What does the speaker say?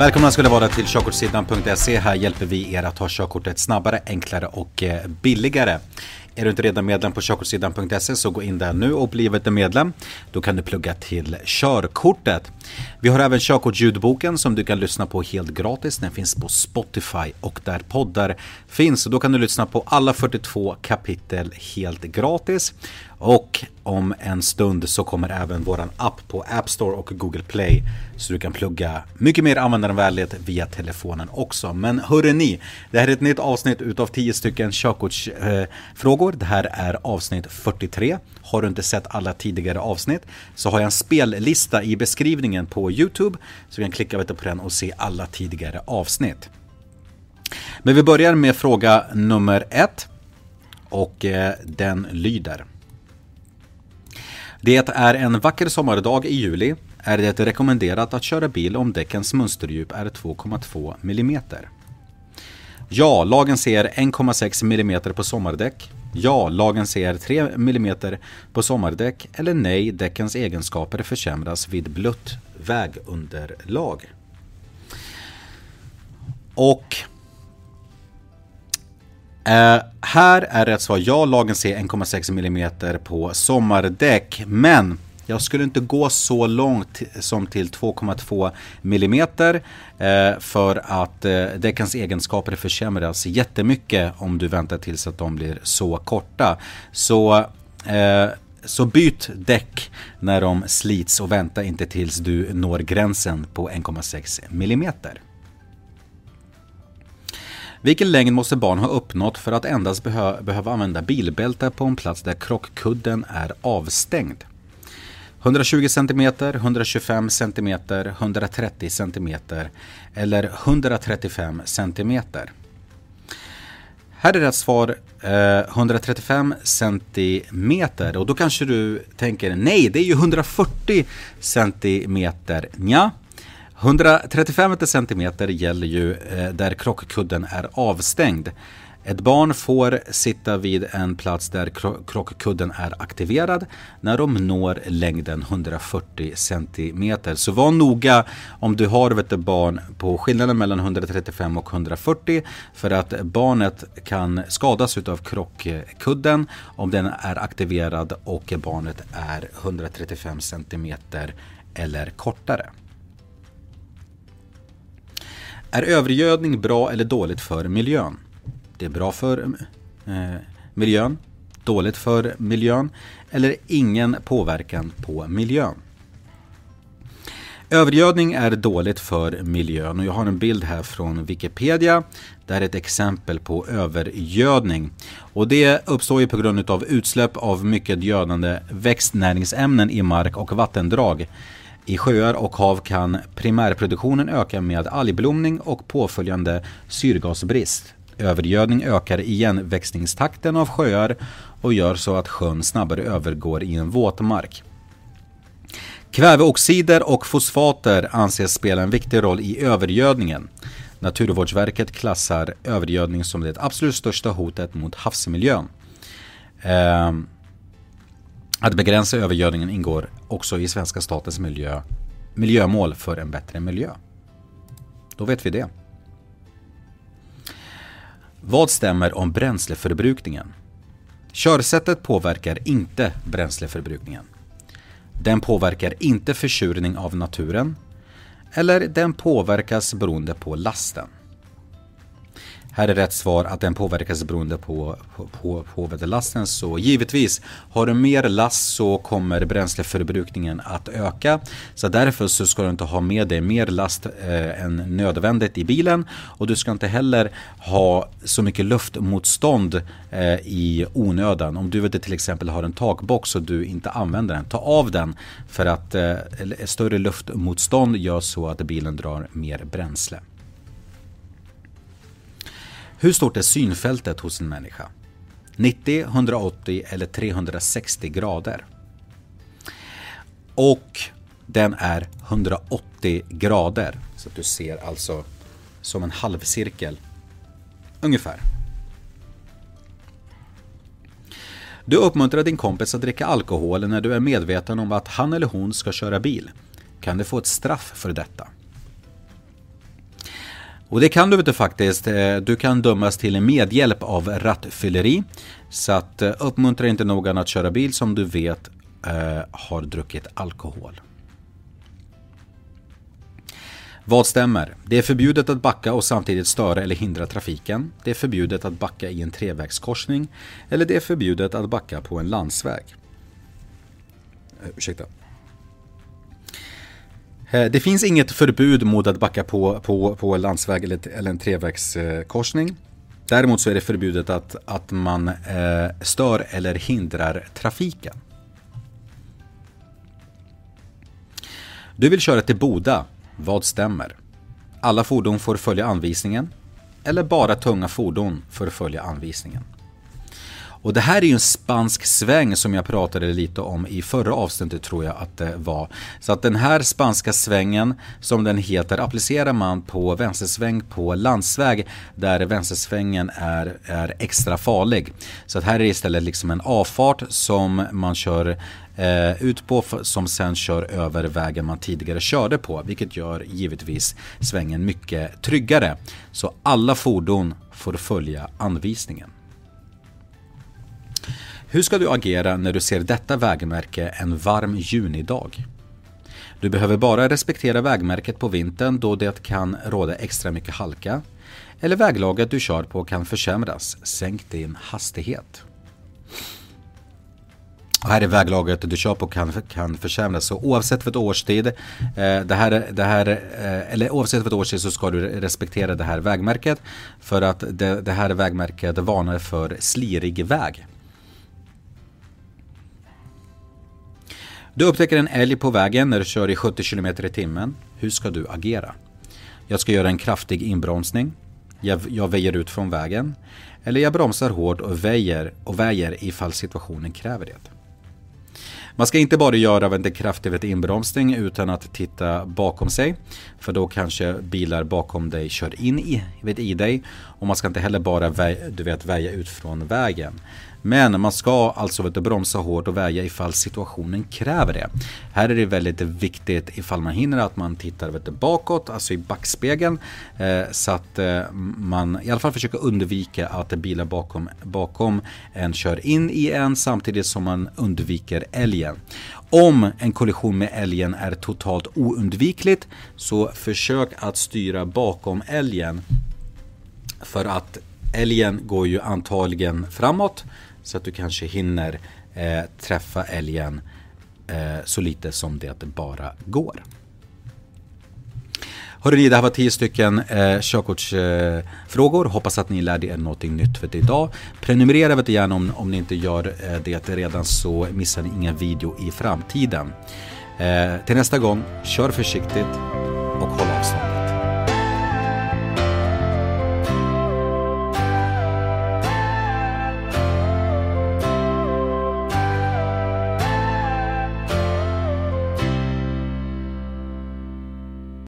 Välkomna ska ni vara till körkortssidan.se. Här hjälper vi er att ta körkortet snabbare, enklare och eh, billigare. Är du inte redan medlem på körkortssidan.se så gå in där nu och bli ett medlem. Då kan du plugga till körkortet. Vi har även körkortsljudboken som du kan lyssna på helt gratis. Den finns på Spotify och där poddar finns. Då kan du lyssna på alla 42 kapitel helt gratis. Och om en stund så kommer även våran app på App Store och Google Play. Så du kan plugga mycket mer användarvänlighet via telefonen också. Men hörre ni, det här är ett nytt avsnitt utav 10 stycken körkortsfrågor. det här är avsnitt 43. Har du inte sett alla tidigare avsnitt så har jag en spellista i beskrivningen på Youtube. Så du kan klicka på den och se alla tidigare avsnitt. Men vi börjar med fråga nummer ett. Och eh, den lyder. Det är en vacker sommardag i juli. Är det rekommenderat att köra bil om däckens mönsterdjup är 2,2 mm? Ja, lagen säger 1,6 mm på sommardäck. Ja, lagen säger 3 mm på sommardäck. Eller nej, däckens egenskaper försämras vid blött vägunderlag. Och Uh, här är rätt svar ja, lagen säger 1,6 mm på sommardäck. Men jag skulle inte gå så långt som till 2,2 mm uh, för att uh, däckens egenskaper försämras jättemycket om du väntar tills att de blir så korta. Så eh, så byt däck när de slits och vänta inte tills du når gränsen på 1,6 mm. Vilken längd måste barn ha uppnått för att endast behö behöva använda bilbälte på en plats där krockkudden är avstängd? 120 cm, 125 cm, 130 cm eller 135 cm? Här är rätt svar eh, 135 cm och då kanske du tänker nej, det är ju 140 cm. Nja, 135 cm gäller ju eh, där krockkudden är avstängd. Ett barn får sitta vid en plats där krockkudden är aktiverad när de når längden 140 cm. Så var noga om du har ett barn på skillnaden mellan 135 och 140 för att barnet kan skadas av krockkudden om den är aktiverad och barnet är 135 cm eller kortare. Är övergödning bra eller dåligt för miljön? Det är bra för eh, miljön, dåligt för miljön eller ingen påverkan på miljön. Övergödning är dåligt för miljön och jag har en bild här från Wikipedia. Det är ett exempel på övergödning. Och det uppstår ju på grund av utsläpp av mycket gödande växtnäringsämnen i mark och vattendrag. I sjöar och hav kan primärproduktionen öka med algblomning och påföljande syrgasbrist. Övergödning ökar igenväxningstakten av sjöar och gör så att sjön snabbare övergår i en våtmark. Kväveoxider och fosfater anses spela en viktig roll i övergödningen. Naturvårdsverket klassar övergödning som det absolut största hotet mot havsmiljön. Ehm, att begränsa övergödningen ingår också i svenska statens miljö, miljömål för en bättre miljö. Då vet vi det. Vad stämmer om bränsleförbrukningen? Körsättet påverkar inte bränsleförbrukningen. Den påverkar inte försurning av naturen eller den påverkas beroende på lasten. Här är rätt svar att den påverkas beroende på, på, på, på väderlasten. Så givetvis, har du mer last så kommer bränsleförbrukningen att öka. Så därför så ska du inte ha med dig mer last eh, än nödvändigt i bilen. Och du ska inte heller ha så mycket luftmotstånd eh, i onödan. Om du vet, till exempel har en takbox och du inte använder den, ta av den. För att eh, större luftmotstånd gör så att bilen drar mer bränsle. Hur stort är synfältet hos en människa? 90, 180 eller 360 grader? Och den är 180 grader. Så att du ser alltså som en halvcirkel. Ungefär. Du uppmuntrar din kompis att dricka alkohol när du är medveten om att han eller hon ska köra bil. Kan du få ett straff för detta? Och det kan du inte faktiskt. Eh, du kan dömas till medhjälp av rattfylleri. Så att eh, uppmuntra inte någon att köra bil som du vet eh, har druckit alkohol. Vad stämmer? Det är förbjudet att backa och samtidigt störa eller hindra trafiken. Det är förbjudet att backa i en trevägskorsning. Eller det är förbjudet att backa på en landsväg. ursäkta. Eh, det finns inget förbud mot att backa på, på, på landsväg eller, eller en trevägskorsning. Däremot så är det förbjudet att, att man eh, stör eller hindrar trafiken. Du vill köra till Boda. Vad stämmer? Alla fordon får följa anvisningen. Eller bara tunga fordon får följa anvisningen. Och det här är ju en spansk sväng som jag pratade lite om i förra avsnittet tror jag att det var. Så att den här spanska svängen som den heter applicerar man på vänstersväng på landsväg där vänstersvängen är, är extra farlig. Så att här är det istället liksom en avfart som man kör eh, ut på som sen kör över vägen man tidigare körde på vilket gör givetvis svängen mycket tryggare. Så alla fordon får följa anvisningen. Hur ska du agera när du ser detta vägmärke en varm junidag? Du behöver bara respektera vägmärket på vintern då det kan råda extra mycket halka. Eller väglaget du kör på kan försämras. Sänk din hastighet. Och här är väglaget du kör på kan, kan försämras. Så oavsett för årstid, eh, det här, det här, eh, eller oavsett för årstid så ska du respektera det här vägmärket. För att det, det här vägmärket varnar för slirig väg. Du upptäcker en älg på vägen när du kör i 70 km i timmen. Hur ska du agera? Jag ska göra en kraftig inbromsning. Jag, jag väjer ut från vägen. Eller jag bromsar hårt och väjer, och väjer ifall situationen kräver det. Man ska inte bara göra en kraftig inbromsning utan att titta bakom sig. För då kanske bilar bakom dig kör in i, i dig. Och man ska inte heller bara väja, du vet, väja ut från vägen. Men man ska alltså vet, bromsa hårt och väja ifall situationen kräver det. Här är det väldigt viktigt ifall man hinner att man tittar vet, bakåt, alltså i backspegeln. Eh, så att eh, man i alla fall försöker undvika att bilar bakom, bakom en kör in i en samtidigt som man undviker älgen. Om en kollision med älgen är totalt oundvikligt så försök att styra bakom älgen. För att älgen går ju antagligen framåt så att du kanske hinner eh, träffa älgen eh, så lite som det bara går. Hörrni, det här var tio stycken eh, körkortsfrågor. Eh, Hoppas att ni lärde er någonting nytt för idag. Prenumerera vet gärna om, om ni inte gör eh, det redan så missar ni ingen video i framtiden. Eh, till nästa gång, kör försiktigt och håll